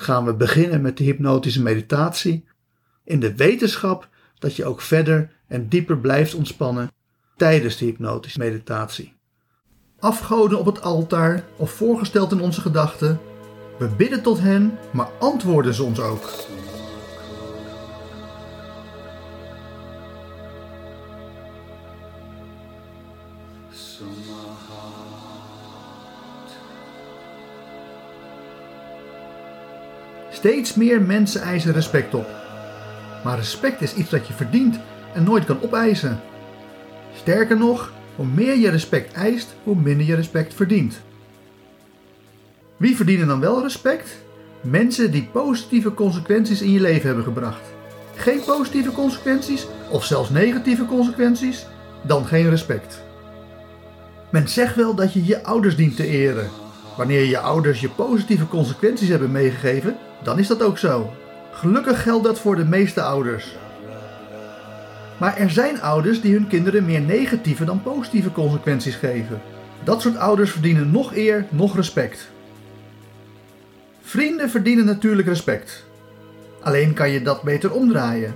gaan we beginnen met de hypnotische meditatie in de wetenschap dat je ook verder en dieper blijft ontspannen tijdens de hypnotische meditatie. Afgoden op het altaar of voorgesteld in onze gedachten, we bidden tot hen, maar antwoorden ze ons ook. Steeds meer mensen eisen respect op. Maar respect is iets dat je verdient en nooit kan opeisen. Sterker nog, hoe meer je respect eist, hoe minder je respect verdient. Wie verdienen dan wel respect? Mensen die positieve consequenties in je leven hebben gebracht. Geen positieve consequenties of zelfs negatieve consequenties? Dan geen respect. Men zegt wel dat je je ouders dient te eren. Wanneer je ouders je positieve consequenties hebben meegegeven, dan is dat ook zo. Gelukkig geldt dat voor de meeste ouders. Maar er zijn ouders die hun kinderen meer negatieve dan positieve consequenties geven. Dat soort ouders verdienen nog eer, nog respect. Vrienden verdienen natuurlijk respect. Alleen kan je dat beter omdraaien.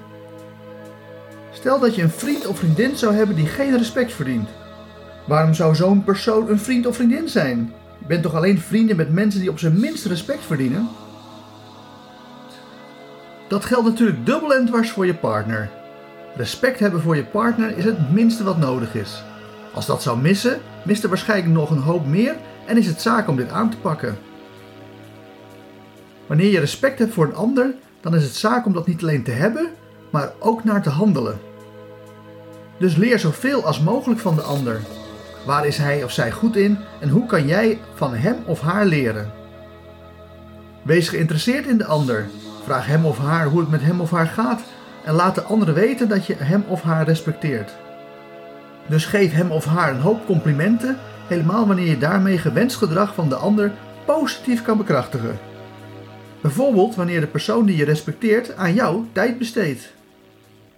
Stel dat je een vriend of vriendin zou hebben die geen respect verdient. Waarom zou zo'n persoon een vriend of vriendin zijn? Bent toch alleen vrienden met mensen die op zijn minst respect verdienen? Dat geldt natuurlijk dubbel en dwars voor je partner. Respect hebben voor je partner is het minste wat nodig is. Als dat zou missen, mist er waarschijnlijk nog een hoop meer en is het zaak om dit aan te pakken. Wanneer je respect hebt voor een ander, dan is het zaak om dat niet alleen te hebben, maar ook naar te handelen. Dus leer zoveel als mogelijk van de ander. Waar is hij of zij goed in en hoe kan jij van hem of haar leren? Wees geïnteresseerd in de ander Vraag hem of haar hoe het met hem of haar gaat en laat de ander weten dat je hem of haar respecteert. Dus geef hem of haar een hoop complimenten, helemaal wanneer je daarmee gewenst gedrag van de ander positief kan bekrachtigen. Bijvoorbeeld wanneer de persoon die je respecteert aan jou tijd besteedt.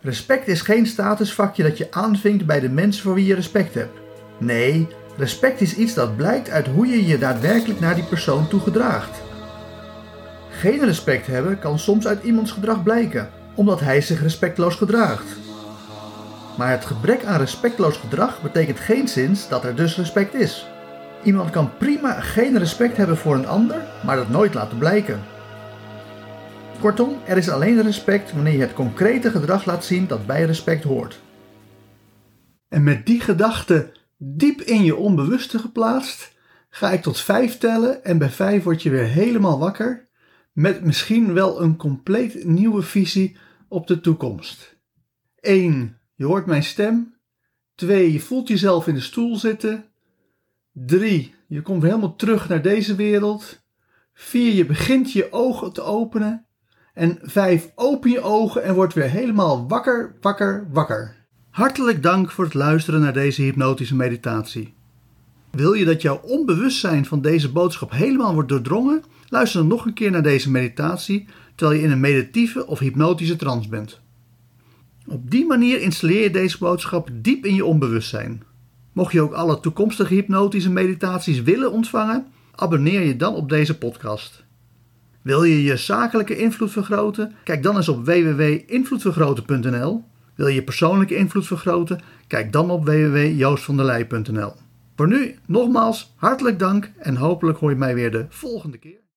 Respect is geen statusvakje dat je aanvinkt bij de mensen voor wie je respect hebt. Nee, respect is iets dat blijkt uit hoe je je daadwerkelijk naar die persoon toe gedraagt. Geen respect hebben kan soms uit iemands gedrag blijken, omdat hij zich respectloos gedraagt. Maar het gebrek aan respectloos gedrag betekent geen zins dat er dus respect is. Iemand kan prima geen respect hebben voor een ander, maar dat nooit laten blijken. Kortom, er is alleen respect wanneer je het concrete gedrag laat zien dat bij respect hoort. En met die gedachte diep in je onbewuste geplaatst, ga ik tot vijf tellen en bij vijf word je weer helemaal wakker met misschien wel een compleet nieuwe visie op de toekomst. 1. Je hoort mijn stem. 2. Je voelt jezelf in de stoel zitten. 3. Je komt helemaal terug naar deze wereld. 4. Je begint je ogen te openen. En 5. Open je ogen en word weer helemaal wakker, wakker, wakker. Hartelijk dank voor het luisteren naar deze hypnotische meditatie. Wil je dat jouw onbewustzijn van deze boodschap helemaal wordt doordrongen? Luister dan nog een keer naar deze meditatie terwijl je in een meditieve of hypnotische trance bent. Op die manier installeer je deze boodschap diep in je onbewustzijn. Mocht je ook alle toekomstige hypnotische meditaties willen ontvangen, abonneer je dan op deze podcast. Wil je je zakelijke invloed vergroten? Kijk dan eens op www.invloedvergroten.nl. Wil je persoonlijke invloed vergroten? Kijk dan op www.joostvanderlei.nl. Voor nu nogmaals hartelijk dank en hopelijk hoor je mij weer de volgende keer.